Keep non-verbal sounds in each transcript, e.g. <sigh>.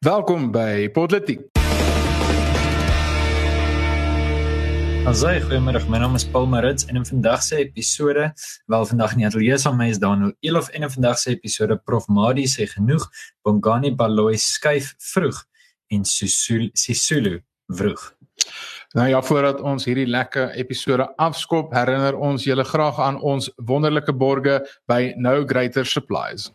Welkom by Politiek. Asai, goeiemôre. My naam is Paul Marits en in vandag se episode, wel vandag nie ateljee saam met my is Daniel Elof en in vandag se episode Prof Madi sê genoeg, Bongani Baloyi skuif vroeg en Sisulu Sisulu vroeg. Nou ja, voordat ons hierdie lekker episode afskop, herinner ons julle graag aan ons wonderlike borge by No Greater Supplies.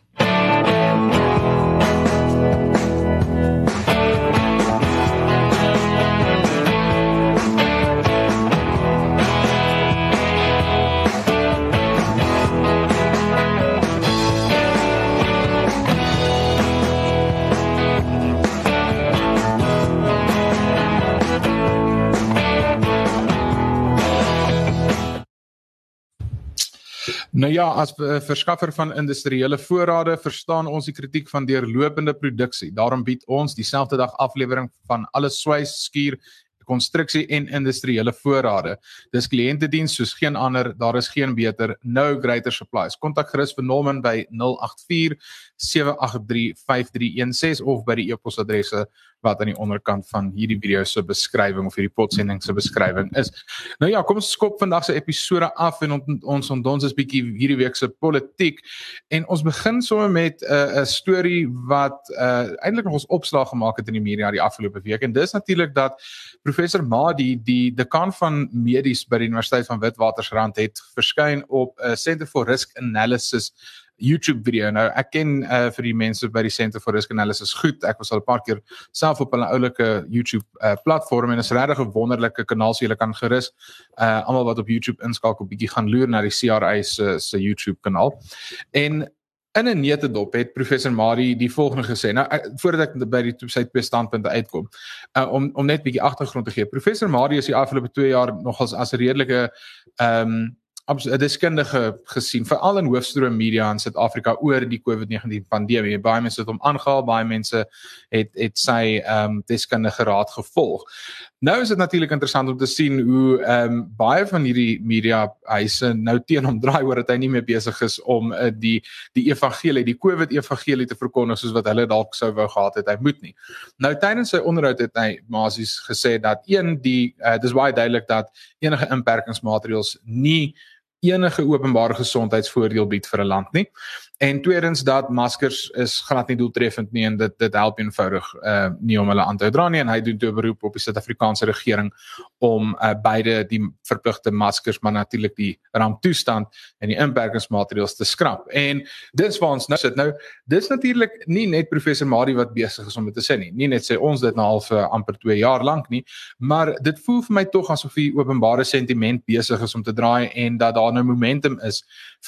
Nou ja, as verskaffer van industriële voorrade verstaan ons die kritiek van deurlopende produksie. Daarom bied ons dieselfde dag aflewering van alle swys, skuur, konstruksie en industriële voorrade. Dis kliëntediens soos geen ander, daar is geen beter, no greater supplies. Kontak gerus vir Norman by 084 783 5316 of by die e-posadresse wat aan die onderkant van hierdie video se beskrywing of hierdie potsending se beskrywing is. Nou ja, kom ons skop vandag se episode af en on, ons ons is bietjie hierdie week se politiek en ons begin sommer met 'n uh, 'n storie wat uh, eintlik nog ons opslag gemaak het in die media die afgelope week en dis natuurlik dat professor Madi die dekaan van medies by die Universiteit van Witwatersrand het verskyn op 'n uh, Center for Risk Analysis YouTube video. Nou ek ken uh, vir die mense by die Center for Risk Analysis goed. Ek was al 'n paar keer self op hulle oulike YouTube uh, platform en is regtig 'n wonderlike kanaal so jy kan gerus uh almal wat op YouTube inskakel bietjie gaan loer na die CRI se se YouTube kanaal. En in 'n netedop het professor Mari die volgende gesê. Nou voordat ek by die sy twee standpunte uitkom, uh, om om net bietjie agtergrond te gee. Professor Mari is die afgelope 2 jaar nogals as 'n redelike ehm um, deskundige gesien veral in hoofstroom media in Suid-Afrika oor die COVID-19 pandemie. Baie mense het hom aangehaal, baie mense het het sy ehm um, deskundige raad gevolg. Nou is dit natuurlik interessant om te sien hoe ehm um, baie van hierdie media huise nou teen hom draai oor dat hy nie meer besig is om uh, die die evangelie, die COVID-evangelie te verkondig soos wat hulle dalk sou wou gehad het hy moet nie. Nou tydens sy onderhoud het hy basies gesê dat een die uh, dis baie duidelik dat enige inperkingsmaatreëls nie enige openbare gesondheidsvoordeel bied vir 'n land nie. En tweedens dat maskers is glad nie doeltreffend nie en dit dit help eenvoudig uh nie om hulle aan te dra nie en hy doen toe beroep op die Suid-Afrikaanse regering om uh beide die verpligte maskers maar natuurlik die ramptoestand en die inperkingsmaatreëls te skrap. En dis waar ons nou sit. Nou dis natuurlik nie net professor Mari wat besig is om dit te sê nie. Nie net sê ons dit nou al vir amper 2 jaar lank nie, maar dit voel vir my tog asof die openbare sentiment besig is om te draai en dat daar nou momentum is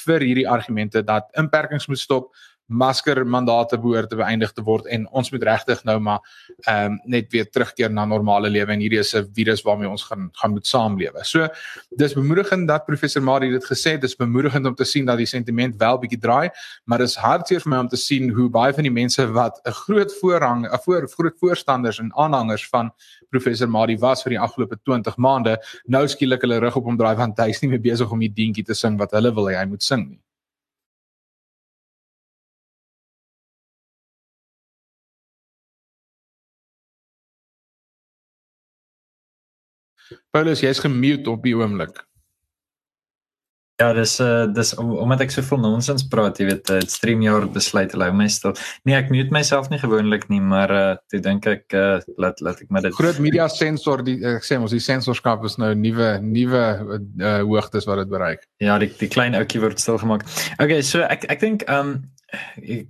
vir hierdie argumente dat inperkings moet stop, masker mandate behoort te beëindig te word en ons moet regtig nou maar ehm um, net weer terugkeer na normale lewe en hierdie is 'n virus waarmee ons gaan gaan moet saamlewe. So dis bemoedigend dat professor Marie dit gesê het, dis bemoedigend om te sien dat die sentiment wel bietjie draai, maar dis hartseer vir my om te sien hoe baie van die mense wat 'n groot voorrang, 'n voor groot voorstanders en aanhangers van professor Marie was vir die afgelope 20 maande, nou skielik hulle rug op hom draai want hy is nie meer besig om die dingetjie te sing wat hulle wil hê hy moet sing nie. Paulus, jy's gemute op die oomblik. Ja, dis uh dis om, omdat ek so veel nonsens praat, jy weet, dit uh, stream jaar besluit hulle my stil. Nee, ek mute myself nie gewoonlik nie, maar uh toe dink ek uh laat laat ek maar dit Groot media sensor die ek sê ons die sensorskap is nou nuwe nuwe uh hoogtes wat dit bereik. Ja, die die klein ouetjie word stil gemaak. Okay, so ek ek dink um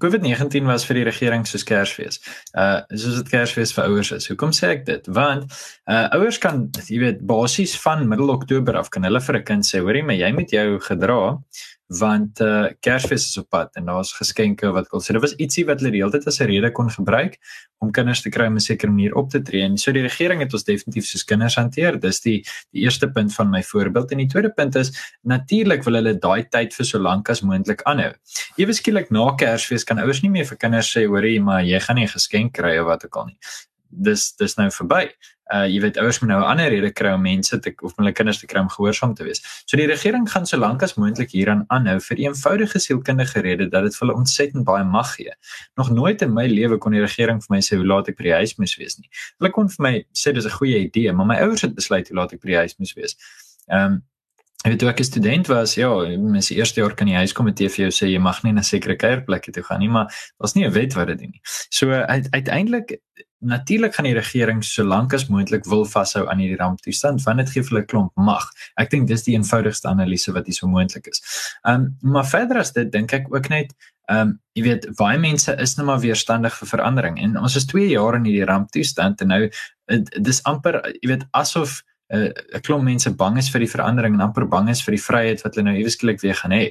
COVID-19 was vir die regering soos Kersfees. Uh soos dit Kersfees vir ouers is. Hoekom sê ek dit? Want uh ouers kan jy weet basies van middel Oktober af kan hulle vir 'n kind sê, hoorie, maar jy moet jou gedra want uh Kersfees is op pad en daar's geskenke wat wil sê. Dit was ietsie wat hulle die hele tyd as 'n rede kon gebruik om kinders te kry om 'n sekere manier op te tree. En so die regering het ons definitief soos kinders hanteer. Dis die die eerste punt van my voorbeeld en die tweede punt is natuurlik wil hulle daai tyd vir so lank as moontlik aanhou. Ewe skielik na Kersfees kan ouers nie meer vir kinders sê hoorie, maar jy gaan nie 'n geskenk kry of wat ook al nie dis dis nou verby. Uh jy weet ouers moet nou 'n ander rede kry om mense te of hulle kinders te kry om gehoorsaam te wees. So die regering gaan so lank as moontlik hieraan aanhou vir eenvoudige sielkundige rede dat dit vir hulle ontsettend baie mag gee. Nog nooit in my lewe kon die regering vir my sê hoe laat ek by die huis moet wees nie. Hulle kon vir my sê dis 'n goeie idee, maar my ouers het besluit hoe laat ek by die huis moet wees. Ehm um, Ek weet toe ek 'n student was, ja, mens eerste jaar kan jy huiskomitee vir jou sê jy mag nie na sekere kuierplekke toe gaan nie, maar daar's nie 'n wet wat dit doen nie. So uiteindelik natuurlik gaan die regering so lank as moontlik wil vashou aan hierdie ramptoestand want dit gee vir hulle klomp mag. Ek dink dis die eenvoudigste analise wat hier so moontlik is. Ehm um, maar verder as dit dink ek ook net ehm um, jy weet baie mense is nou maar weerstandig vir verandering en ons is 2 jaar in hierdie ramptoestand en nou dis amper jy weet asof 'n uh, klomp mense bang is vir die verandering en amper bang is vir die vryheid wat hulle nou ewesklik weer gaan hê.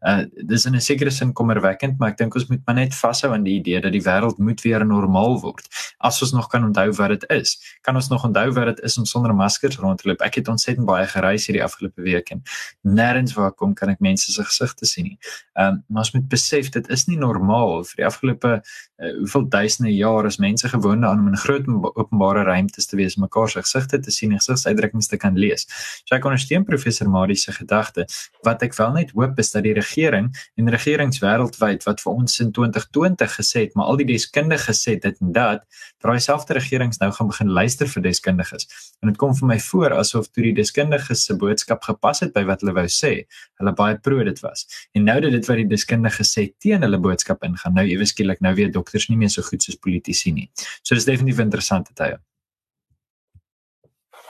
Uh dis in 'n sekere sin kommerwekkend, maar ek dink ons moet maar net vashou aan die idee dat die wêreld moet weer normaal word. As ons nog kan onthou wat dit is, kan ons nog onthou wat dit is om sonder maskers rond te loop. Ek het ontsettend baie gereis hierdie afgelope week en nêrens waar kom kan ek mense se gesigte sien nie. Um maar ons moet besef dit is nie normaal vir die afgelope uh, hoeveel duisende jare is mense gewoond aan om in groot openbare ruimtes te wees, mekaar se gesigte te sien en gesigsuitdrukkings te kan lees. So ek ondersteun professor Marie se gedagte. Wat ek wel net hoop is dat die regering en regerings wêreldwyd wat vir ons in 2020 gesê het, maar al die deskundiges gesê dit en dat, daai selfde regerings nou gaan begin luister vir deskundiges. En dit kom vir my voor asof toe die deskundiges se boodskap gepas het by wat hulle wou sê, hulle baie pro dit was. En nou dat dit wat die deskundiges sê teen hulle boodskap ingaan, nou ewe skielik nou weer dokters nie meer so goed soos politici nie. So dis definitief interessante tye.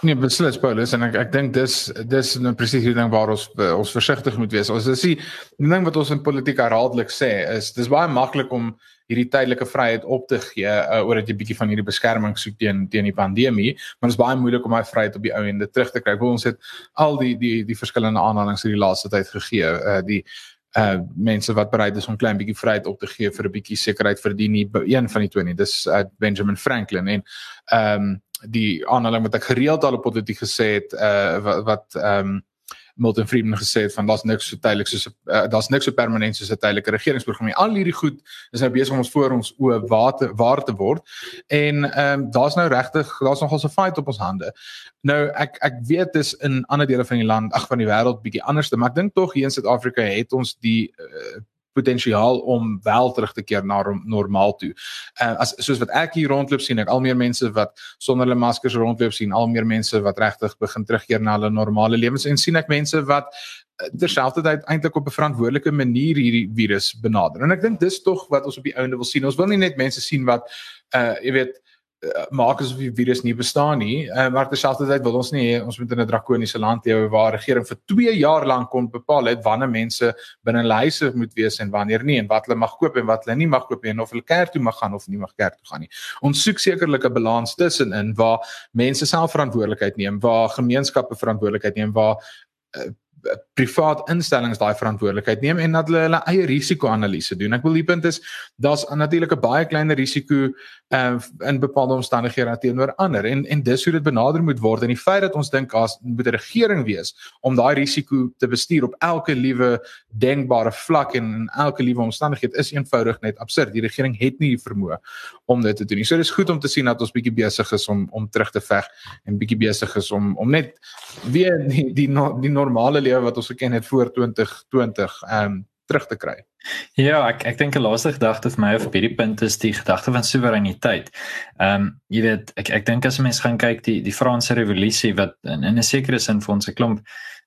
Nee, beslis Paulus en ek ek dink dis dis nou presies die ding waar ons ons versigtig moet wees. Ons sê die ding wat ons in politiek herhaaldelik sê is dis baie maklik om hierdie tydelike vryheid op te gee uh, oor dat jy bietjie van hierdie beskerming soek teen teen die pandemie, maar dit is baie moeilik om daai vryheid op die ou ende terug te kry. Wil ons het al die die die verskillende aanhalings in die laaste tyd gegee. Uh die uh mense wat bereid is om klein bietjie vryheid op te gee vir 'n bietjie sekerheid vir die nie een van die twee nie. Dis uh, Benjamin Franklin en ehm um, die aanhaling wat ek gereeld al op politiek gesê het uh wat ehm um, Milton Friedman gesê het van daar's niks so tydelik soos uh, daar's niks so permanent soos 'n tydelike regeringsprogram nie. Al hierdie goed is nou besig om ons voor ons oë waar te waar te word. En ehm um, daar's nou regtig daar's nogal 'n fight op ons hande. Nou ek ek weet dis in ander dele van die land, ag van die wêreld bietjie anderste, maar ek dink tog hier in Suid-Afrika het ons die uh, potensiaal om wel terug te keer na normaal toe. Uh, as soos wat ek hier rondloop sien ek al meer mense wat sonder hulle maskers rondloop sien, al meer mense wat regtig begin terugkeer na hulle normale lewens en sien ek mense wat uh, terselfdertyd eintlik op 'n verantwoordelike manier hierdie virus benader. En ek dink dis tog wat ons op die ouende wil sien. Ons wil nie net mense sien wat uh jy weet Eh, maak asof die virus nie bestaan nie. Uh, maar terselfdertyd wil ons nie ons moet in 'n drakoniese land lewe waar regering vir 2 jaar lank kon bepaal het wanneer mense binne hulle huise moet wees en wanneer nie en wat hulle mag koop en wat hulle nie mag koop nie en of hulle kerk toe mag gaan of nie mag kerk toe gaan nie. Ons soek sekerlik 'n balans tussenin waar mense self verantwoordelikheid neem, waar gemeenskappe verantwoordelikheid neem, waar uh, privaat instellings daai verantwoordelikheid neem en dat hulle hulle eie risiko-analise doen. Ek wil die punt is daar's natuurlik 'n baie kleiner risiko uh, in bepaalde omstandighede teenoor ander en en dis hoe dit benader moet word en die feit dat ons dink as moet 'n regering wees om daai risiko te bestuur op elke liewe denkbare vlak en in elke liewe omstandigheid is eenvoudig net absurd. Die regering het nie die vermoë om dit te doen nie. So dis goed om te sien dat ons bietjie besig is om om terug te veg en bietjie besig is om om net weer die die, die normale lewe wat ons geken het voor 2020 ehm um, terug te kry. Ja, ek ek dink 'n laaste gedagte vir my op hierdie punt is die gedagte van soewereiniteit. Ehm um, jy weet ek ek dink as mense gaan kyk die die Franse revolusie wat in, in 'n sekere sin vir ons 'n klomp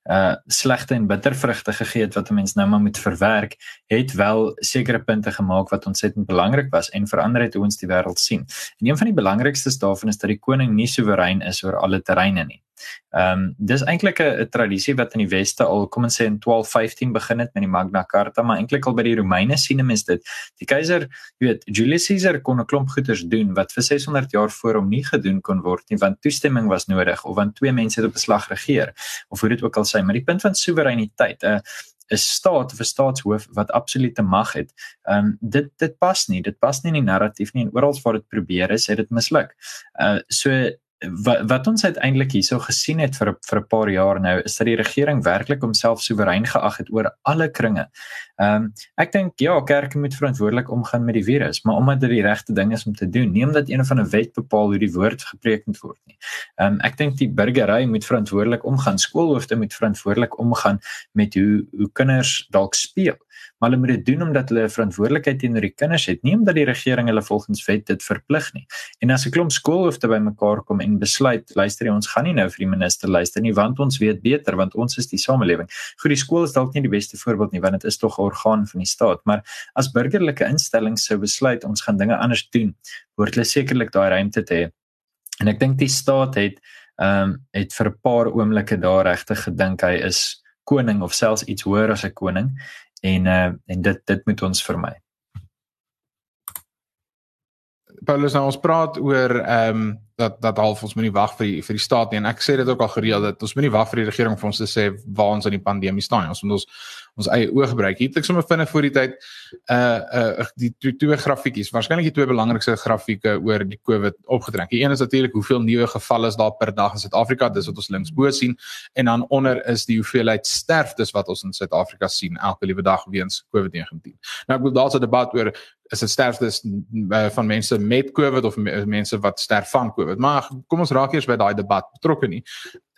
uh slegte en bittervrugte gegee het wat 'n mens nou maar moet verwerk, het wel sekere punte gemaak wat ontsettend belangrik was en verander het hoe ons die wêreld sien. En een van die belangrikstes daarvan is dat die koning nie soewerein is oor alle terreine nie. Ehm um, dis eintlik 'n tradisie wat in die weste al kom ons sê in 1215 begin het met die Magna Carta, maar eintlik al by die Romeine sien mens dit. Die keiser, jy weet, Julius Caesar kon 'n klomp goeders doen wat vir 600 jaar voor hom nie gedoen kon word nie, want toestemming was nodig of want twee mense het op 'n slag regeer of hoe dit ook al sê, maar die punt van soewereiniteit, 'n uh, 'n staat of 'n staatshoof wat absolute mag het. Ehm um, dit dit pas nie, dit pas nie in die narratief nie en oral waar dit probeer is, het dit misluk. Uh so wat wat ons uiteindelik hierso gesien het vir vir 'n paar jaar nou is dat die regering werklik homself soewerein geag het oor alle kringe. Ehm um, ek dink ja, kerke moet verantwoordelik omgaan met die virus, maar omdat dit die regte ding is om te doen, nie omdat een van 'n wet bepaal hoe die woord gepreek moet word nie. Ehm um, ek dink die burgery moet verantwoordelik omgaan, skoolhoofde moet verantwoordelik omgaan met hoe hoe kinders dalk speel maar hulle moet dit doen omdat hulle 'n verantwoordelikheid teenoor die kinders het, nie omdat die regering hulle volgens wet dit verplig nie. En as 'n klomp skoolhoofde bymekaar kom en besluit, luister jy, ons gaan nie nou vir die minister luister nie, want ons weet beter, want ons is die samelewing. Goed, die skool is dalk nie die beste voorbeeld nie, want dit is tog 'n orgaan van die staat, maar as burgerlike instellings sou besluit ons gaan dinge anders doen, hoort hulle sekerlik daai ruimte te hê. En ek dink die staat het ehm um, het vir 'n paar oomblikke daar regtig gedink hy is koning of selfs iets hoër as 'n koning en uh, en dit dit moet ons vermy. Paulus nou ons praat oor ehm um, dat dat half ons moenie wag vir die vir die staat nie en ek sê dit ook al gereeld dat ons moenie wag vir die regering vir ons te sê waar ons in die pandemie staan ons moet ons ons eie oë gebruik. Hier het ek sommer vinnig voor die tyd uh uh die twee, twee grafiekies, waarskynlik die twee belangrikste grafieke oor die COVID opgetrek. Die een is natuurlik hoeveel nuwe gevalle is daar per dag in Suid-Afrika, dis wat ons links bo sien en dan onder is die hoeveelheid sterftes wat ons in Suid-Afrika sien elke liewe dag weens COVID-19. Nou ek wil daar's 'n debat oor is dit sterftes uh, van mense met COVID of mense wat sterf van COVID. Maar kom ons raak eers by daai debat betrokke nie.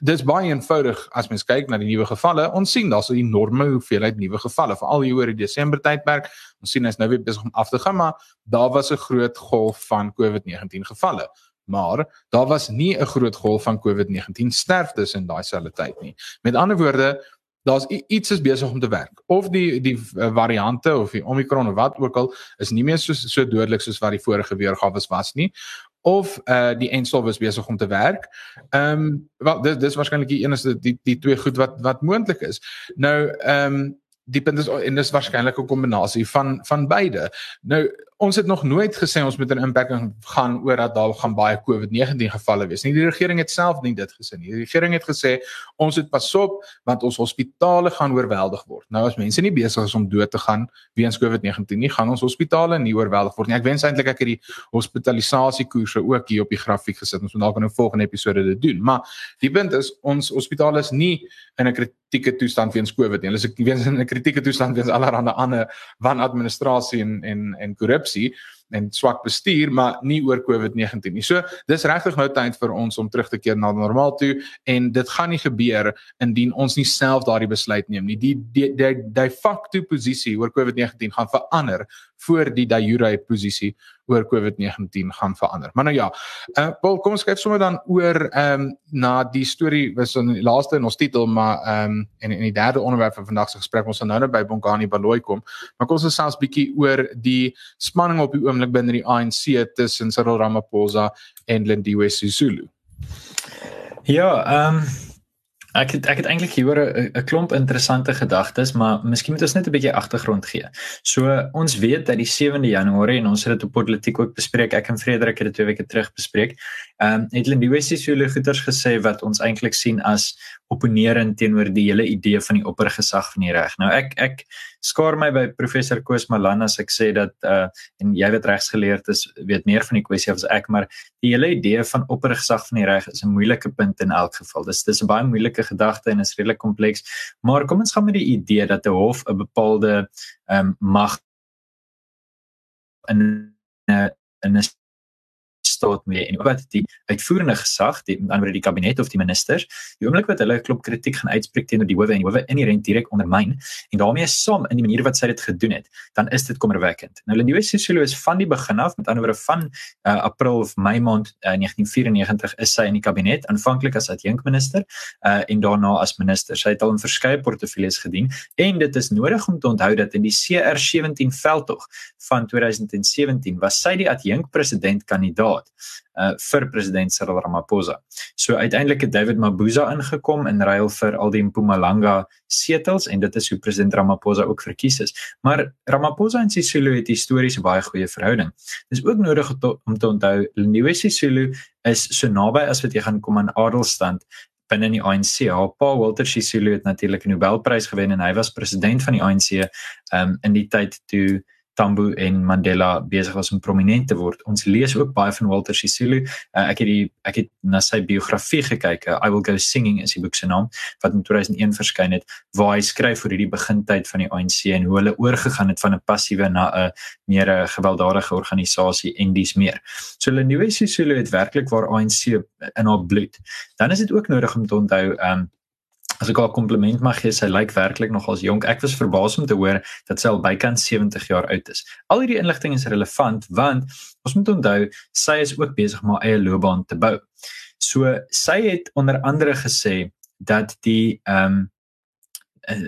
Dis baie eenvoudig as mens kyk na die nuwe gevalle. Ons sien daar's 'n enorme hoeveelheid nuwe gevalle, veral hier oor die Desember tydperk. Ons sien hy's nou weer besig om af te gaan, maar daar was 'n groot golf van COVID-19 gevalle. Maar daar was nie 'n groot golf van COVID-19 sterftes in daai selfde tyd nie. Met ander woorde, daar's iets is besig om te werk. Of die die uh, variante of die Omicron of wat ook al is nie meer so so dodelik soos wat die vorige weergawe was nie. Of uh die enstof is besig om te werk. Ehm um, wel dis dis waarskynlik die enigste die die twee goed wat wat moontlik is. Nou ehm um, die punt is en dis waarskynlik 'n kombinasie van van beide. Nou ons het nog nooit gesê ons moet 'n inperking gaan oor dat daar gaan baie COVID-19 gevalle wees nie. Die regering het self nie dit gesê nie. Die regering het gesê ons moet pas op want ons hospitale gaan oorweldig word. Nou as mense nie besig is om dood te gaan weens COVID-19 nie, gaan ons hospitale nie oorweldig word nie. Ek wens eintlik ek het die hospitalisasie koerse ook hier op die grafiek gesit. Ons moet dalk in 'n volgende episode dit doen. Maar die punt is ons hospitale is nie in 'n kritieke toestand weens COVID nie. Hulle is weens in 'n kritieke toestand weens allerlei ander wanadministrasie en en en korrupsie en swak bestuur maar nie oor COVID-19 nie. So dis regtig nou tyd vir ons om terug te keer na normaal toe en dit gaan nie gebeur indien ons nie self daardie besluit neem nie. Die die die die facto posisie oor COVID-19 gaan verander voor die de jure posisie oor COVID-19 gaan verander. Maar nou ja, uh Paul, kom ons kyk sommer dan oor ehm um, na die storie was in die laaste in ons titel, maar ehm um, en in die derde onderwerp van vandag se gesprek ons gaan nou net by Bongani Baloyi kom. Maar kom ons selfs bietjie oor die spanning op die oomblik binne die ANC tussen Cyril Ramaphosa en Lindiwe Sisulu. Ja, ehm um Ek het ek het eintlik hieroor 'n klomp interessante gedagtes, maar miskien moet ons net 'n bietjie agtergrond gee. So ons weet dat die 7de Januarie en ons het dit op politiek ook bespreek. Ek en Frederik het dit twee weke terug bespreek. Ehm um, het Lindiwe Sisulu goeters gesê wat ons eintlik sien as opponerend teenoor die hele idee van die oppergesag van die reg. Nou ek ek skaar my by professor Koos Malan as ek sê dat uh en jy weet regsgeleerd is weet meer van die kwessie as ek maar die hele idee van oppergesag van die reg is 'n moeilike punt in elk geval. Dis dis 'n baie moeilike gedagte en is redelik kompleks. Maar kom ons gaan met die idee dat 'n hof 'n bepaalde ehm um, mag in 'n in 'n staat mee en wat die uitvoerende gesag, die met ander die kabinet of die ministers, die oomblik wat hulle 'n klop kritiek gaan uitspreek teenoor die howe en die howe inherent direk ondermyn en daarmee saam in die manier wat sy dit gedoen het, dan is dit kommerwekkend. Nou Lindiwe Sisulu is van die begin af, met ander woorde van uh, April of Mei maand uh, 1994 is sy in die kabinet aanvanklik as adjunkminister uh, en daarna as minister. Sy het al in verskeie portefeuilles gedien en dit is nodig om te onthou dat in die CR17 veldtog van 2017 was sy die adjunkpresident kandidaat uh vir president Cyril Ramaphosa. So uiteindelik het David Mabuza ingekom in ruil vir al die Mpumalanga setels en dit is hoe president Ramaphosa ook verkies is. Maar Ramaphosa en Sisulu het histories baie goeie verhouding. Dis ook nodig om te onthou Lindiwe Sisulu is so naby as wat jy gaan kom aan adelstand binne die ANC. Haar pa Walter Sisulu het natuurlik 'n Nobelprys gewen en hy was president van die ANC um in die tyd toe Tambo en Mandela besig was om prominent te word. Ons lees ook baie van Walter Sisulu. Uh, ek het die ek het na sy biografie gekyk. Uh, I will go singing is die boek se naam wat in 2001 verskyn het waar hy skryf oor hierdie begintyd van die ANC en hoe hulle oorgegaan het van 'n passiewe na 'n meer 'n gewelddadige organisasie en dis meer. So Lindiwe Sisulu het werklik waar ANC in haar bloed. Dan is dit ook nodig om te onthou um as ek haar kompliment mag gee, sy lyk werklik nog as jonk. Ek was verbaas om te hoor dat sy al bykans 70 jaar oud is. Al hierdie inligting is relevant want ons moet onthou sy is ook besig om haar eie loopbaan te bou. So sy het onder andere gesê dat die ehm um,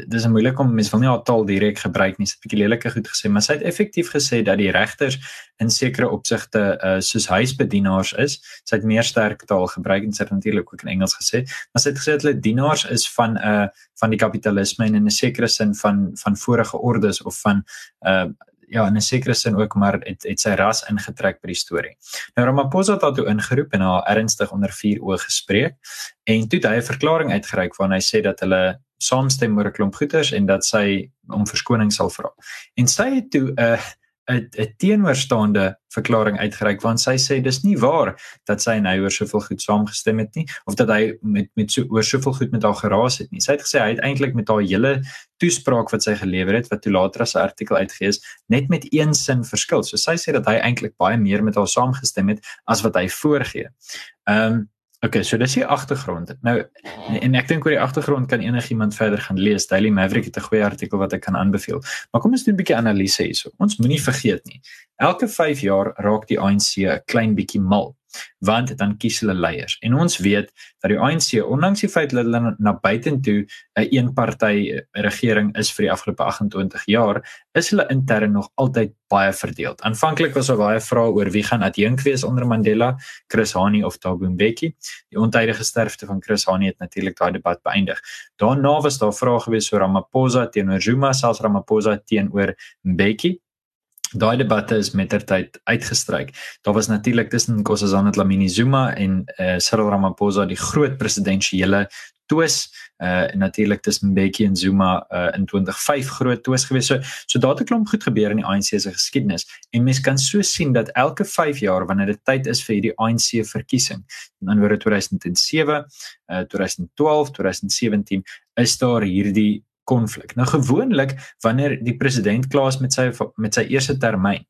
dis moeilik om mens wil nie haar taal direk gebruik nie, sy het 'n bietjie lelike goed gesê, maar sy het effektief gesê dat die regters in sekere opsigte uh, soos huisbedienaars is. Sy het meer sterk taal gebruik en sy het natuurlik ook in Engels gesê, maar sy het gesê dat hulle dienaars is van 'n uh, van die kapitalisme en in 'n sekere sin van van vorige ordes of van uh ja in 'n sekere sin ook maar het het sy ras ingetrek by die storie. Nou Ramaphosa het daartoe ingeroep en haar ernstig onder vuur oë gespreek en toe het hy 'n verklaring uitgereik waarin hy sê dat hulle saamstem oor 'n klomp goeters en dat sy om verskoning sal vra. En sy het toe 'n uh, 'n 'n teenoorstaande verklaring uitgereik want sy sê dis nie waar dat sy en hy oor soveel goed saamgestem het nie of dat hy met met so oor soveel goed met haar geraas het nie. Sy het gesê hy het eintlik met haar hele toespraak wat sy gelewer het wat toe later as 'n artikel uitgegee is, net met een sin verskil. So sy sê dat hy eintlik baie meer met haar saamgestem het as wat hy voorgee. Ehm um, Okay, so dis die agtergrond. Nou en ek dink oor die agtergrond kan enigiemand verder gaan lees. Daily Maverick het 'n goeie artikel wat ek kan aanbeveel. Maar kom ons doen 'n bietjie analise hierso. Ons moenie vergeet nie. Elke 5 jaar raak die ANC 'n klein bietjie mal want dan kies hulle leiers. En ons weet dat die ANC ondanks die feit dat hulle na buitentoe 'n eenparty regering is vir die afgelope 28 jaar, is hulle intern nog altyd baie verdeeld. Aanvanklik was daar baie vrae oor wie gaan adjunk wees onder Mandela, Chris Hani of Thabo Mbeki. Die ontydige sterfte van Chris Hani het natuurlik daai debat beëindig. Daarna was daar vrae gewees oor Ramaphosa teenoor Zuma, selfs Ramaphosa teenoor Mbeki daai debatte is mettertyd uitgestryk. Daar was natuurlik tussen Nkosazana Dlamini Zuma en uh, Cyril Ramaphosa die groot presidentsiële twis uh natuurlik tussen Mbeki en Zuma uh in 2005 groot twis gewees. So so daar het 'n klomp goed gebeur in die ANC se geskiedenis en mens kan so sien dat elke 5 jaar wanneer dit tyd is vir hierdie ANC verkiesing, in ander woorde 2007, uh 2012, 2017, is daar hierdie konflik. Nou gewoonlik wanneer die president klaar is met sy met sy eerste termyn,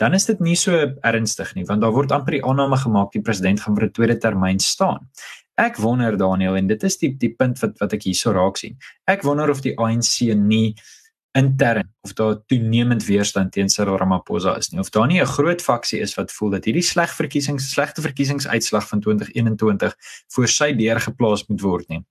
dan is dit nie so ernstig nie want daar word amper die aanname gemaak die president gaan vir 'n tweede termyn staan. Ek wonder Daniel en dit is die die punt wat wat ek hierso raak sien. Ek wonder of die ANC nie intern of daar toenemend weerstand teen Cyril Ramaphosa is nie of daar nie 'n groot faksie is wat voel dat hierdie sleg verkiesings slegte verkiesingsuitslag van 2021 voor sy deur geplaas moet word nie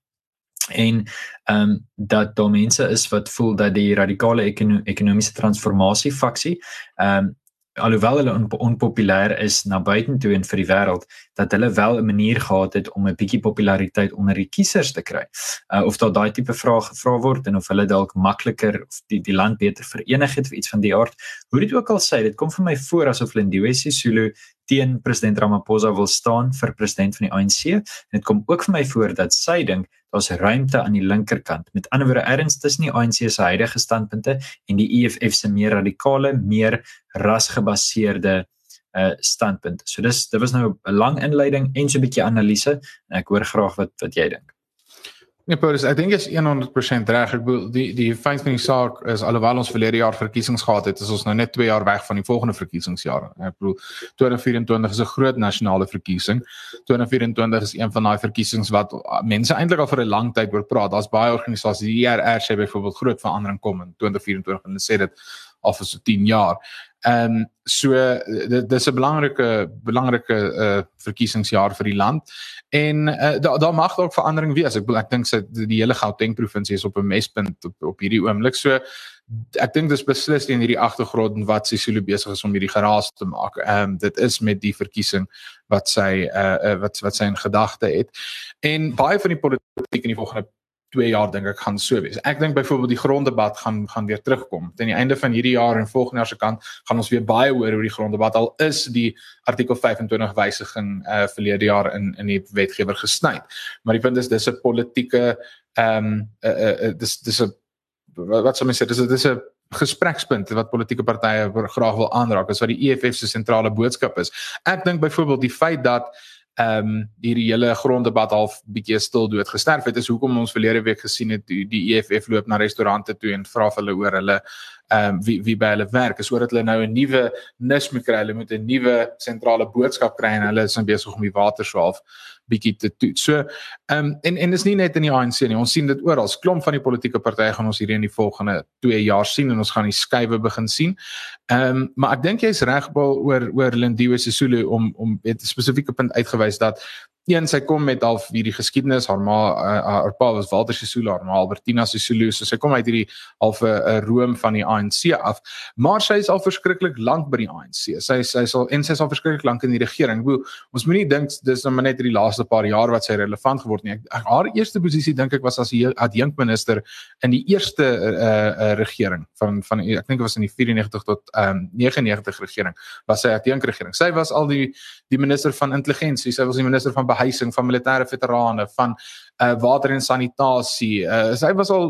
en ehm um, dat daar mense is wat voel dat die radikale ekono ekonomiese transformasie faksie ehm um, alhoewel hulle on onpopulêr is na buitentoe en vir die wêreld dat hulle wel 'n manier gehad het om 'n bietjie populariteit onder die kiesers te kry. Uh, of daar daai tipe vrae gevra word en of hulle dalk makliker of die die land beter verenig het of iets van die aard. Hoe dit ook al sê, dit kom vir my voor asof Lindiwe Sisulu teen president Ramaphosa wil staan vir president van die ANC en dit kom ook vir my voor dat sy dink daar's ruimte aan die linkerkant met ander woorde erns tussen die ANC se huidige standpunte en die EFF se meer radikale meer rasgebaseerde uh standpunt. So dis dit was nou 'n lang inleiding en so 'n bietjie analise en ek hoor graag wat wat jy dink. Nee, Paulus, ek dink is 100% reg. Ek bedoel die die feit van die saak is alhoewel ons verlede jaar verkiesings gehad het, is ons nou net 2 jaar weg van die volgende verkiesingsjare. Ek bedoel 2024 is 'n groot nasionale verkiesing. 2024 is een van daai verkiesings wat mense eintlik al vir 'n lang tyd oor praat. Daar's baie organisasies, die IRR sê byvoorbeeld groot verandering kom in 2024 en hulle sê dit al vir so 10 jaar. Ehm um, so dit dis 'n belangrike belangrike uh verkiesingsjaar vir die land en uh, daar daar mag dalk verandering wees. Ek ek dink sy die hele Gauteng provinsie is op 'n mespunt op, op hierdie oomblik. So ek dink dis beslis in hierdie agtergrond wat Sisulu besig is om hierdie geraas te maak. Ehm um, dit is met die verkiesing wat sy uh, uh wat wat sy in gedagte het. En baie van die politiek in die volgende 2 jaar dink ek gaan so wees. Ek dink byvoorbeeld die gronddebat gaan gaan weer terugkom. Teen die einde van hierdie jaar en volgende jaar se kant gaan ons weer baie hoor oor die gronddebat al is die artikel 25 wysiging uh verlede jaar in in die wetgewer gesny. Maar die punt is dis 'n politieke ehm um, uh, uh, uh dis dis 'n wat sou mens sê dis dis 'n gesprekspunt wat politieke partye graag wil aanraak is wat die EFF se sentrale boodskap is. Ek dink byvoorbeeld die feit dat ehm um, hierdie hele gronddebat half bietjie stil dood gesterf het is hoekom ons verlede week gesien het die, die EFF loop na restaurante toe en vra hulle oor hulle ehm um, wie wie by hulle werk. Is sodat hulle nou 'n nuwe nis moet kry. Hulle moet 'n nuwe sentrale boodskap kry en hulle is nou besig om die water so half bietjie te toets. So ehm um, en en dis nie net in die ANC nie. Ons sien dit oral. Klomp van die politieke partye gaan ons hierdie in die volgende 2 jaar sien en ons gaan die skuwe begin sien. Ehm um, maar ek dink jy's reg oor oor Lindiwe Sisulu om om 'n spesifieke punt uitgewys dat een sy kom met al hierdie geskiedenis haar ma uh, haar pa was Walter Sisulu haar ma Albertina Sisulu so sy kom uit hierdie half 'n room van die ANC af maar sy is al verskriklik lank by die ANC sy sy sal en sy is al verskriklik lank in die regering Bo, ons moenie dink dis nou net in die laaste paar jaar wat sy relevant geword nie ek, haar eerste posisie dink ek was as 'n adjunkminister in die eerste uh, uh, regering van van ek dink dit was in die 94 tot um, 99 regering was sy adjunkregering sy was al die die minister van intelligensie sy was die minister van behuising van militêre veterane van uh water en sanitasie. Uh sy was al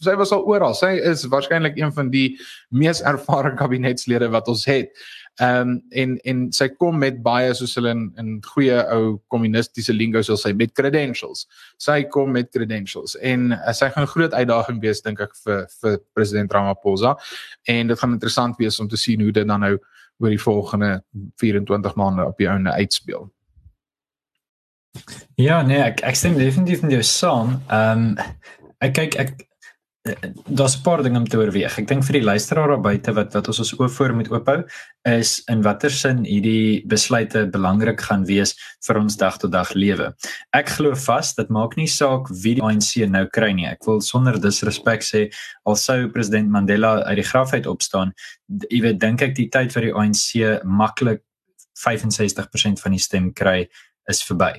sy was al oral. Sy is waarskynlik een van die mees ervare kabinetslede wat ons het. Ehm um, en en sy kom met baie soos hulle in in goeie ou kommunistiese lingo sal sê met credentials. Sy kom met credentials en uh, sy gaan 'n groot uitdaging wees dink ek vir vir president Ramaphosa en dit gaan interessant wees om te sien hoe dit dan nou oor die volgende 24 maande op die ouene uitspeel. Ja, nee, ek ek stem definitief met jou saam. Ehm um, ek kyk ek daar's 'n paar dinge om te oorweeg. Ek dink vir die luisteraar daar buite wat wat ons ons oop voor moet oophou is in watter sin hierdie besluite belangrik gaan wees vir ons dag tot dag lewe. Ek glo vas dit maak nie saak wie die ANC nou kry nie. Ek wil sonder disrespek sê al sou president Mandela uit die graf uit opstaan, jy weet dink ek die tyd vir die ANC maklik 65% van die stem kry is verby.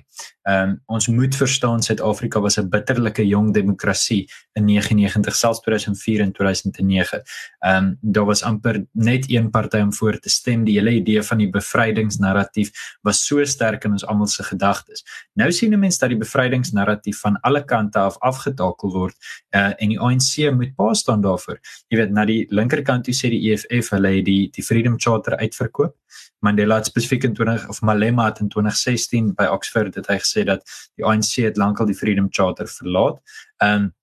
Ehm um, ons moet verstaan Suid-Afrika was 'n bitterlike jong demokrasie in 99 selfs 2004 en 2009. Ehm um, daar was amper net een party om voor te stem. Die hele idee van die bevrydingsnarratief was so sterk in ons almal se gedagtes. Nou sien mense dat die bevrydingsnarratief van alle kante af afgetakel word uh, en die ANC moet pa staan daarvoor. Jy weet, na die linkerkant toe sê die EFF hulle het die die Freedom Charter uitverkoop. Mandela het spesifiek in 20 of Malema het in 2016 by Oxford het hy gesê dat die ANC het lankal die Freedom Charter verlaat. Ehm um,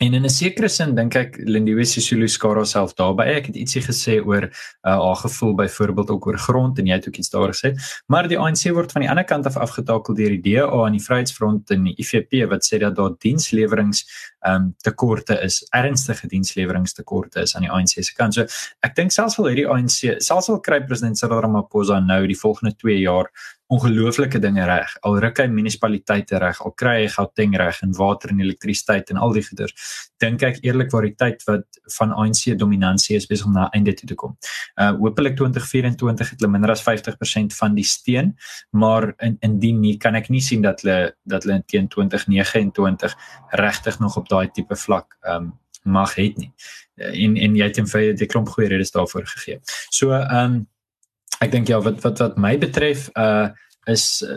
En in 'n sekere sin dink ek Lindiwe Sisulu skaar homself daarby. Ek het ietsie gesê oor uh, haar gevoel byvoorbeeld ook oor grond en jy het ook iets daar gesê. Maar die ANC word van die ander kant af afgetakel deur die DA en die Vryheidsfront en die IFP wat sê dat daar dienslewerings um, tekorte is, ernstige diensleweringstekorte is aan die ANC se kant. So ek dink selfs al hierdie ANC, selfs al kry president Cyril Ramaphosa nou die volgende 2 jaar ongelooflike dinge reg. Al ruk hy munisipaliteite reg, al kry hy Gauteng reg en water en elektrisiteit en al die goeders. Dink ek eerlikwaar die tyd wat van ANC dominansie is besig om na einde toe te kom. Uh hopelik 2024 het hulle minder as 50% van die steen, maar in indien nie kan ek nie sien dat hulle dat hulle teen 2029 regtig nog op daai tipe vlak um mag het nie. En en jy het in feite die klomp goeie redes daarvoor gegee. So um ek dink ja wat wat wat my betref uh is uh,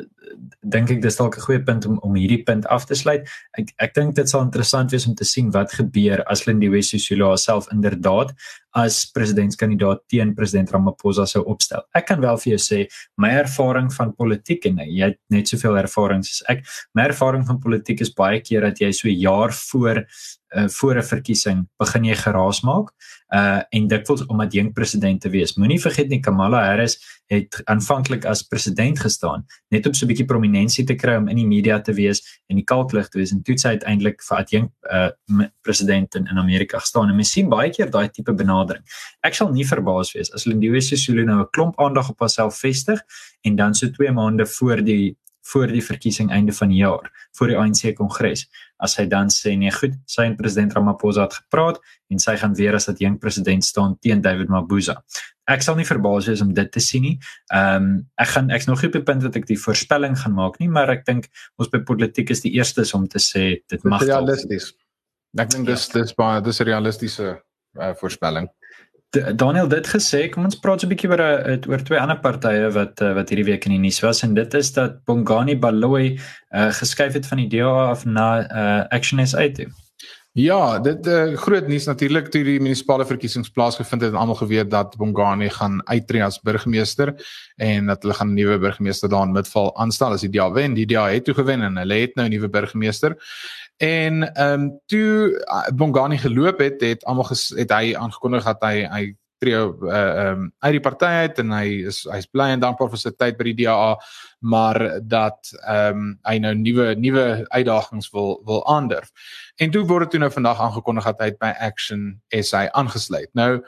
dink ek dis dalk 'n goeie punt om om hierdie punt af te sluit. Ek ek dink dit sal interessant wees om te sien wat gebeur as Lindiwe Sisulu self inderdaad as presidentskandidaat teen president Ramaphosa sou opstel. Ek kan wel vir jou sê my ervaring van politiek en jy het net soveel ervaring as ek. My ervaring van politiek is baie keer dat jy so jaar voor uh, voor 'n verkiesing begin jy geraas maak uh en dikwels om as jong president te wees. Moenie vergeet nie Kamala Harris het aanvanklik as president gestaan net om so 'n bietjie prominensie te kry om in die media te wees en die kalklig te wees en toe sy uiteindelik vir as jong uh president in, in Amerika gestaan. En mens sien baie keer daai tipe benadering. Ek sal nie verbaas wees as Lindiwe Sisulu nou 'n klomp aandag op haarself vestig en dan so 2 maande voor die voor die verkiesing einde van die jaar, voor die ANC kongres, as hy dan sê nee, goed, sy en president Ramaphosa het gepraat en sy gaan weer as dat jong president staan teen David Mabuza. Ek sal nie verbaas wees om dit te sien nie. Ehm um, ek gaan ek's nog nie op die punt dat ek die voorspelling gaan maak nie, maar ek dink ons by politiek is die eerstes om te sê dit mag realisties. Ek dink dis ja. dis baie dis 'n realistiese uh, voorspelling. Daniel dit gesê, kom ons praat so 'n bietjie oor 'n eh, oor twee ander partye wat eh, wat hierdie week in die nuus was en dit is dat Bongani Baloyi uh, geskuif het van die DA af na uh, Action SA toe. Ja, dit uh, groot nuus natuurlik toe die munisipale verkiesings plaasgevind het en almal geweet dat Bongani gaan uittreë as burgemeester en dat hulle gaan 'n nuwe burgemeester daar in Midval aanstel as die DA wen. Die DA het toe gewen en hulle het nou 'n nuwe burgemeester. En ehm um, toe uh, Bongani geloop het, het almal het hy aangekondig dat hy hy tree uh ehm um, uit die party uit en hy is hy's bly en dankbaar vir sy tyd by die DA maar dat ehm um, hy nou nuwe nuwe uitdagings wil wil aandurf. En toe word dit nou vandag aangekondig dat hy by Action SA aangesluit. Nou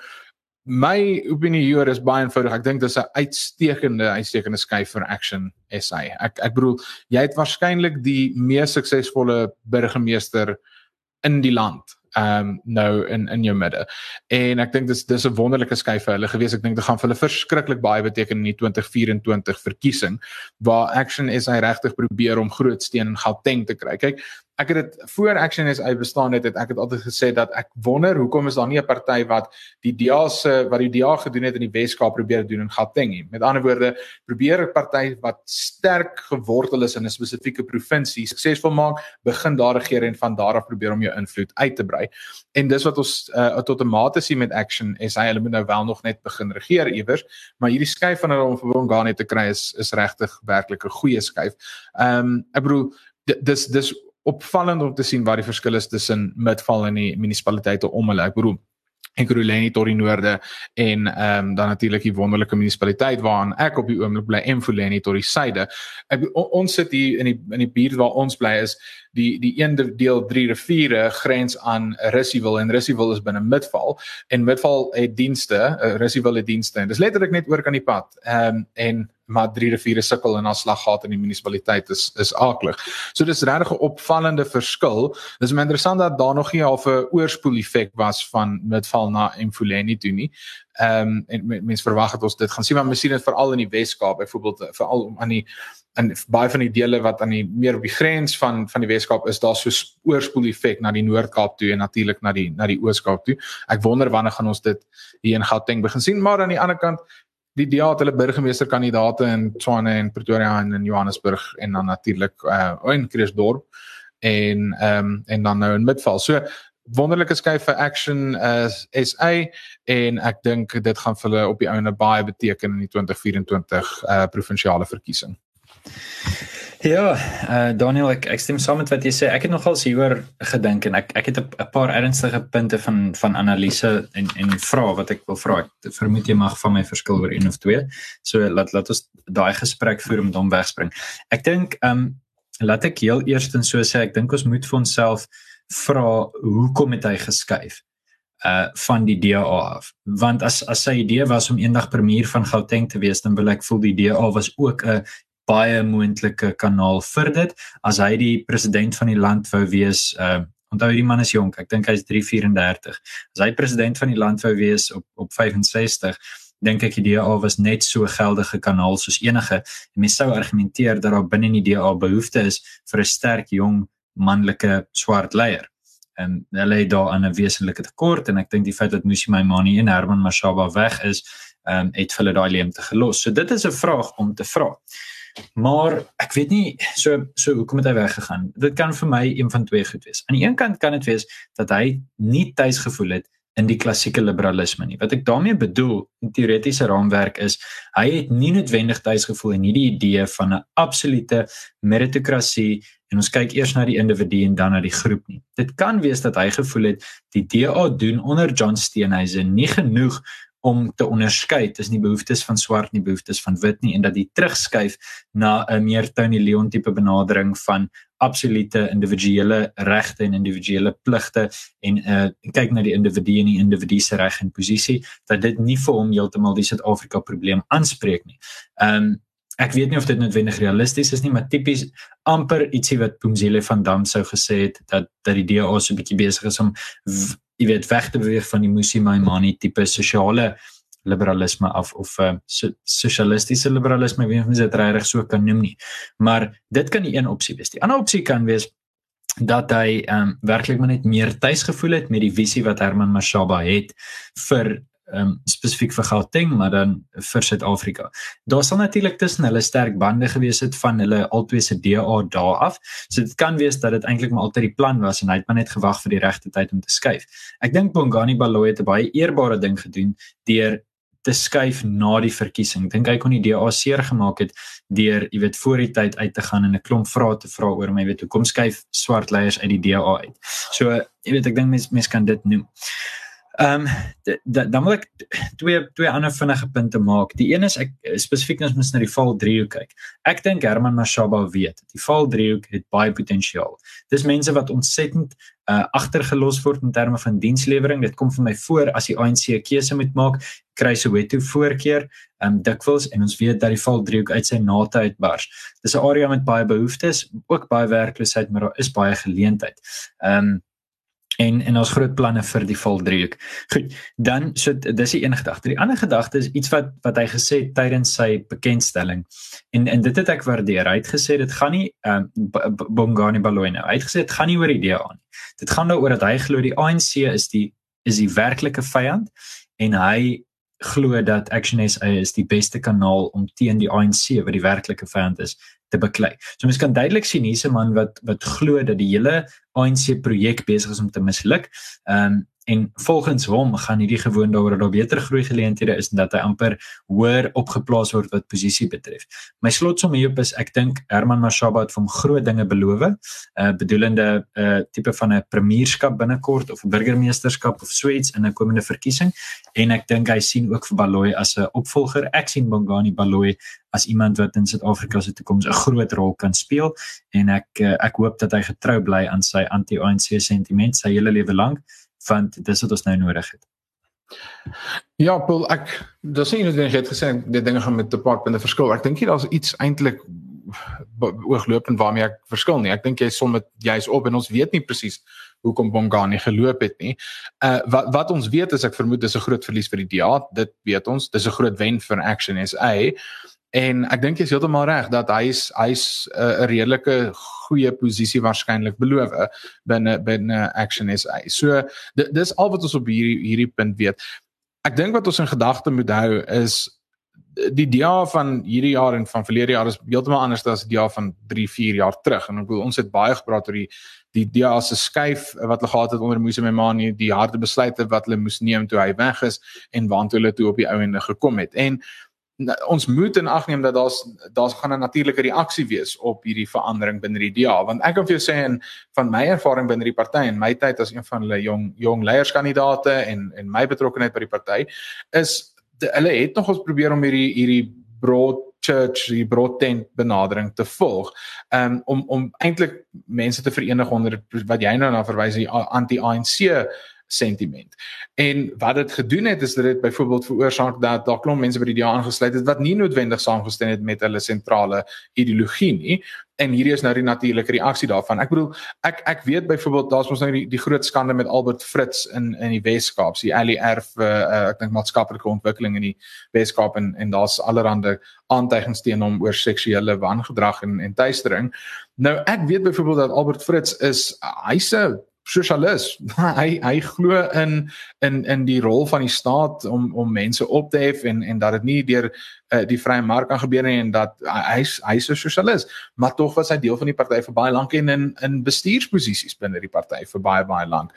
my opinie hier is baie eenvoudig. Ek dink dis 'n uitstekende uitstekende skuif vir Action SA. Ek ek bedoel jy het waarskynlik die mees suksesvolle burgemeester in die land um, nou in in jou midde. En ek dink dis dis 'n wonderlike skuif vir hulle gewees. Ek dink dit gaan vir hulle verskriklik baie beteken in die 2024 verkiesing waar Action SA regtig probeer om groot steen in Gauteng te kry. Kyk, ek het dit voor Action SA bestaan het, het ek het altyd gesê dat ek wonder hoekom is daar nie 'n party wat die DA se wat die DA gedoen het in die Weskaap probeer doen in Gauteng nie. Met ander woorde, probeer 'n party wat sterk gewortel is in 'n spesifieke provinsie suksesvol maak, begin daar regeer en van daar af probeer om jou invloed uit te brei. En dis wat ons uh, tot 'n mate sien met Action SA. Hulle moet nou wel nog net begin regeer iewers, maar hierdie skuif van hulle om vir Bongani te kry is is regtig werklik 'n goeie skuif. Ehm um, ek bedoel dis dis opvallend om te sien wat die verskil is tussen Midval en die munisipaliteite om hulle. Ek bedoel Ekurhuleni tot die noorde en ehm um, dan natuurlik die wonderlike munisipaliteit waaraan ek op die oomblik bly Emfuleni tot die suide. Ek ons sit hier in die in die buurt waar ons bly is die die een deel 3 riviere grens aan Russieville en Russieville is binne Midval en Midval het dienste, uh, Russieville het dienste en dis letterlik net oor kan die pad. Ehm um, en maar drie riviere sukkel en afslaggat in die munisipaliteit is is aaklig. So dis regtig 'n opvallende verskil. Dis my interessant dat daar nog nie half 'n oorspoel effek was van Midval na Emfuleni toe nie. Ehm um, en mense verwag dat ons dit gaan sien maar dit veral in die Wes-Kaap byvoorbeeld veral aan die en baie van die dele wat aan die meer op die grens van van die Wes-Kaap is daar so oorspoel effek na die Noord-Kaap toe en natuurlik na die na die Oos-Kaap toe. Ek wonder wanneer gaan ons dit hier in Gauteng begin sien maar aan die ander kant die DA het hulle burgemeesterkandidate in Tshwane en Pretoria en in Johannesburg en dan natuurlik uh in Kreeusdorp en ehm um, en dan nou in Midval. So wonderlike skuif vir Action as uh, SA en ek dink dit gaan vir hulle op die ouene baie beteken in die 2024 uh provinsiale verkiesing. Ja, uh Daniel, ek ek stem saam met wat jy sê. Ek het nogal hieroor gedink en ek ek het 'n paar ernstige punte van van analise en en vrae wat ek wil vra. Ek vermoed jy mag van my verskil oor een of twee. So laat laat ons daai gesprek voer om hom wegspring. Ek dink um laat ek heel eerstens so sê, ek dink ons moet vir onsself vra hoekom het hy geskuif uh van die DA af want as as sy idee was om eendag premier van Gauteng te wees dan wil ek voel die DA was ook 'n baie moontlike kanaal vir dit as hy die president van die land wou wees uh onthou die man is jonk ek dink hy's 334 as hy president van die land wou wees op op 65 dink ek die DA was net so geldige kanaal soos enige en mense sou argumenteer dat daar binne die DA behoefte is vir 'n sterk jong manlike swart leier en hulle het daar 'n wesenlike tekort en ek dink die feit dat Musi Maimane en Herman Mashaba weg is, ehm um, het hulle daai leemte gelos. So dit is 'n vraag om te vra. Maar ek weet nie so so hoekom het hy weggegaan? Dit kan vir my een van twee goed wees. Aan die een kant kan dit wees dat hy nie tuis gevoel het in die klassieke liberalisme nie. Wat ek daarmee bedoel in teoretiese raamwerk is hy het nie noodwendig tuis gevoel in hierdie idee van 'n absolute meritokrasie en ons kyk eers na die individu en dan na die groep nie. Dit kan wees dat hy gevoel het die DA doen onder John Steenhuisen nie genoeg om te onderskei tussen die behoeftes van swart en die behoeftes van wit nie en dat die terugskuif na 'n meer Tony Leon tipe benadering van absolute individuele regte en individuele pligte en uh kyk na die individu en die individu se reg en posisie dat dit nie vir hom heeltemal die Suid-Afrika probleem aanspreek nie. Um ek weet nie of dit noodwendig realisties is nie, maar tipies amper ietsie wat Pumzile van Dam sou gesê het dat dat die DA so 'n bietjie besig is om jy weet weg te beweeg van die Musi Maimane tipe sosiale liberalisme af of 'n uh, so, sosialistiese liberalisme, ek weet nie of dit regtig so kan noem nie. Maar dit kan die een opsie wees. Die ander opsie kan wees dat hy ehm um, werklik maar net meer tuis gevoel het met die visie wat Herman Mashaba het vir um, spesifiek vir Gauteng maar dan vir Suid-Afrika. Daar sal natuurlik tussen hulle sterk bande gewees het van hulle albei se DA daar af. So dit kan wees dat dit eintlik maar altyd die plan was en hy het maar net gewag vir die regte tyd om te skuif. Ek dink Bongani Baloyi het 'n baie eerbare ding gedoen deur te skuif na die verkiesing. Dink hy kon die DA seer gemaak het deur, jy weet, voor die tyd uit te gaan en 'n klomp vrae te vra oor my weet hoe kom skuif swart leiers uit die DA uit. So, jy weet, ek dink mense mense kan dit noem. Ehm um, dan wil ek twee twee ander vinnige punte maak. Die een is ek spesifiek as mens na die val driehoek kyk. Ek dink Herman Mashaba weet, die val driehoek het baie potensiaal. Dis mense wat ontsettend uh agtergelos word in terme van dienslewering. Dit kom vir my voor as die ANC 'n keuse moet maak, kry Soweto voorkeur, ehm um, dikwels en ons weet dat die val driehoek uit sy nate uitbars. Dis 'n area met baie behoeftes, ook baie werkloosheid, maar daar is baie geleentheid. Ehm um, en en ons groot planne vir die valdriehoek. Goed, dan so dis die een gedagte. Die ander gedagte is iets wat wat hy gesê het tydens sy bekendstelling. En en dit het ek waardeer. Hy het gesê dit gaan nie um, Bongani Baloyi nou. Hy het gesê dit gaan nie oor die aan nie. Dit gaan daaroor dat hy glo die ANC is die is die werklike vyand en hy glo dat Action SA is die beste kanaal om teen die ANC wat die werklike vyand is te beklei. So mens kan duidelik sien hier's 'n man wat wat glo dat die hele ANC projek besig is om te misluk. Ehm um, en volgens hom gaan hierdie gewoon daaroor dat daar beter groei geleenthede is en dat hy amper hoër opgeplaas word wat posisie betref. My slotsom hierop is ek dink Herman Mashaba het hom groot dinge beloof, uh bedoelende uh, tipe van 'n premierskap binnekort of 'n burgemeesterskap of so iets in 'n komende verkiesing en ek dink hy sien ook vir Baloyi as 'n opvolger. Ek sien Bongani Baloyi as iemand wat in Suid-Afrika se toekoms 'n groot rol kan speel en ek uh, ek hoop dat hy getrou bly aan sy anti-ANC sentiment sy hele lewe lank want dis wat ons nou nodig het. Ja, Paul, ek dis nie net net gesê die dinge gaan met 'n paar punte verskil. Ek dink hier daar's iets eintlik ooglopend waarmee ek verskil nie. Ek dink jy som met jy's op en ons weet nie presies hoekom Bongani geloop het nie. Uh wat wat ons weet is ek vermoed dis 'n groot verlies vir die DA. Dit weet ons. Dis 'n groot wen vir Action SA. En ek dink jy is heeltemal reg dat hy's hy's 'n uh, redelike goeie posisie waarskynlik beloof binne binne Action SA. So dis al wat ons op hierdie hierdie punt weet. Ek dink wat ons in gedagte moet hou is die DA van hierdie jaar en van verlede jaar is heeltemal anders as die DA van 3, 4 jaar terug. En ek bedoel ons het baie gepraat oor die die DA se skuif wat hulle gehad het onder Moses Memani, die harde besluite wat hulle moes neem toe hy weg is en waantoe hulle toe op die ou ende gekom het. En ons moet in ag neem dat daar's daar's gaan 'n natuurlike reaksie wees op hierdie verandering binne die DA want ek kan vir jou sê en van my ervaring binne die party en my tyd as een van hulle jong jong leierskandidate en en my betrokkeheid by die party is de, hulle het nog ons probeer om hierdie hierdie broad church die broad tent benadering te volg. Um, om om eintlik mense te verenig onder wat jy nou na verwys die anti-ANC sentiment. En wat dit gedoen het is dat dit byvoorbeeld veroorsaak dat daar klomp mense by die DA aangesluit het wat nie noodwendig saamgestem het met hulle sentrale ideologie nie. En hierdie is nou die natuurlike reaksie daarvan. Ek bedoel, ek ek weet byvoorbeeld daar's mos nou die, die groot skande met Albert Fritz in in die Wes-Kaap, die ALR vir uh, ek dink maatskaplike ontwikkeling in die Wes-Kaap en en daar's allerlei aantuigings teen hom oor seksuele wangedrag en en tuistering. Nou ek weet byvoorbeeld dat Albert Fritz is hy's 'n sosialis. <laughs> hy hy glo in in in die rol van die staat om om mense op te hef en en dat dit nie deur uh, die vrye mark kan gebeur nie en dat hy's hy's 'n sosialis, maar tog was hy deel van die party vir baie lank en in in bestuursposisies binne die party vir baie baie lank.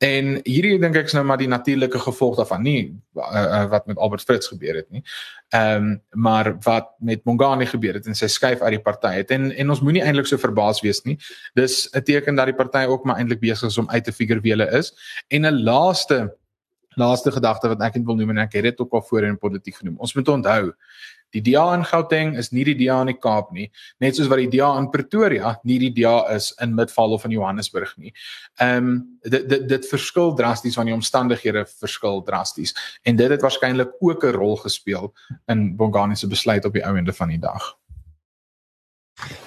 En hierdie dink ek is nou maar die natuurlike gevolg daarvan nie uh, uh, wat met Albert Fritz gebeur het nie. Ehm um, maar wat met Mongani gebeur het en sy skuif uit die party het en en ons moenie eintlik so verbaas wees nie. Dis 'n teken dat die party ook maar eintlik besig is om uit te figure wie hulle is. En 'n laaste laaste gedagte wat ek net wil noem en ek het dit ook al voorheen in politiek genoem. Ons moet onthou die DA in Gauteng is nie die DA in die Kaap nie, net soos wat die DA in Pretoria nie die DA is in Midvaal of in Johannesburg nie. Ehm um, dit dit dit verskil drasties van die omstandighede verskil drasties en dit het waarskynlik ook 'n rol gespeel in Bongani se besluit op die ou ende van die dag.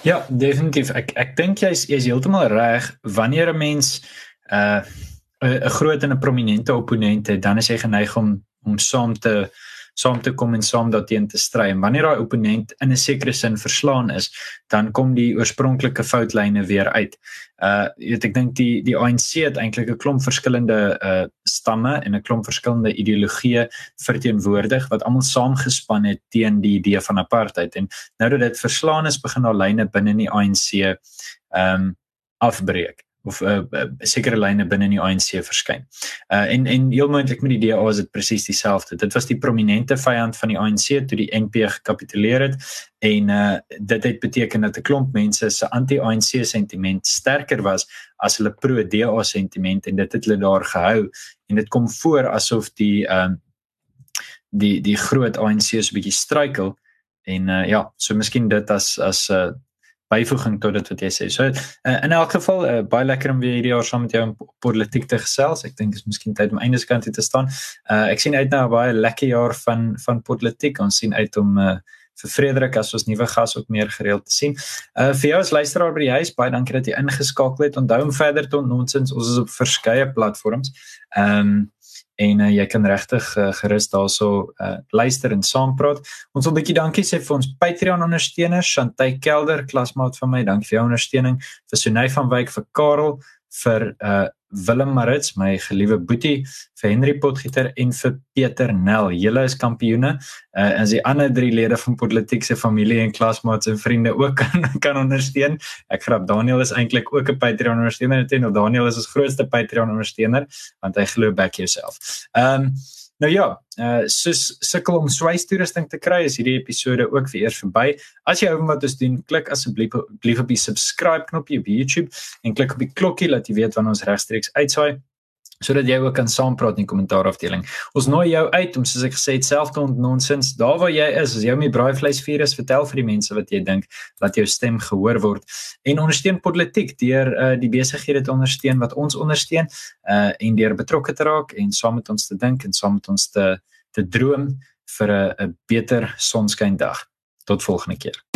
Ja, definitief. Ek ek dink jy's jy's heeltemal reg wanneer 'n mens uh 'n groot en 'n prominente opponent het, dan is hy geneig om om saam te saam te kom en saam daarteen te stry. En wanneer daai opponent in 'n sekere sin verslaan is, dan kom die oorspronklike foutlyne weer uit. Uh jy weet ek dink die die ANC het eintlik 'n klomp verskillende uh stamme en 'n klomp verskillende ideologieë verteenwoordig wat almal saamgespan het teen die idee van apartheid en nou dat dit verslaan is begin daar lyne binne in die ANC ehm um, afbreek of 'n uh, uh, sekere lyne binne in die ANC verskyn. Uh en en heel moontlik met die DA is dit presies dieselfde. Dit was die prominente vyand van die ANC toe die NP gekapituleer het en uh dit het beteken dat 'n klomp mense se anti-ANC sentiment sterker was as hulle pro-DA sentiment en dit het hulle daar gehou en dit kom voor asof die ehm uh, die die groot ANC so 'n bietjie struikel en uh ja, so miskien dit as as 'n uh, byvoeging tot dit wat jy sê. So uh, in elk geval uh, baie lekker om weer hierdie jaar saam met jou in politiek te gesels. Ek dink is miskien tyd om einde kant te staan. Uh, ek sien uit na 'n baie lekker jaar van van politiek. Ons sien uit om uh, vir Frederik as ons nuwe gas ook meer gereeld te sien. Uh vir jou as luisteraar by die huis, baie dankie dat jy ingeskakel het. Onthou om verder te ontnoonsins. Ons is op verskeie platforms. Ehm um, en uh, jy kan regtig uh, gerus daarso uh, luister en saam praat. Ons wil 'n bietjie dankie sê vir ons Patreon ondersteuners, Shantay Kelder, klasmaat van my, dankie vir jou ondersteuning, vir Sunay van Wyk, vir Karel, vir uh Willem Marits, my geliewe boetie, vir Henry Potgieter en vir Pieter Nel. Julle is kampioene. Uh as die ander drie lede van politieke familie en klasmaats en vriende ook <laughs> kan kan ondersteun. Ek grap Daniel is eintlik ook 'n Patreon ondersteuner en Daniel is ons grootste Patreon ondersteuner want hy glo back yourself. Um Nou ja, uh soos sukkel om swystoerusting te kry, is hierdie episode ook vir eers verby. As jy hou van wat ons doen, klik asseblief op die subscribe knoppie op YouTube en klik op die klokkie laat jy weet wanneer ons regstreeks uitsaai sodat jy ook kan saampraat in die kommentaarafdeling. Ons nooi jou uit om soos ek gesê het self te ontnonsens. Daar waar jy is, as jy met braaivleisvirus vertel vir die mense wat jy dink dat jou stem gehoor word en ondersteun politiek deur uh, die besighede te ondersteun wat ons ondersteun uh, en deur betrokke te raak en saam met ons te dink en saam met ons te te droom vir 'n 'n beter sonskyn dag. Tot volgende keer.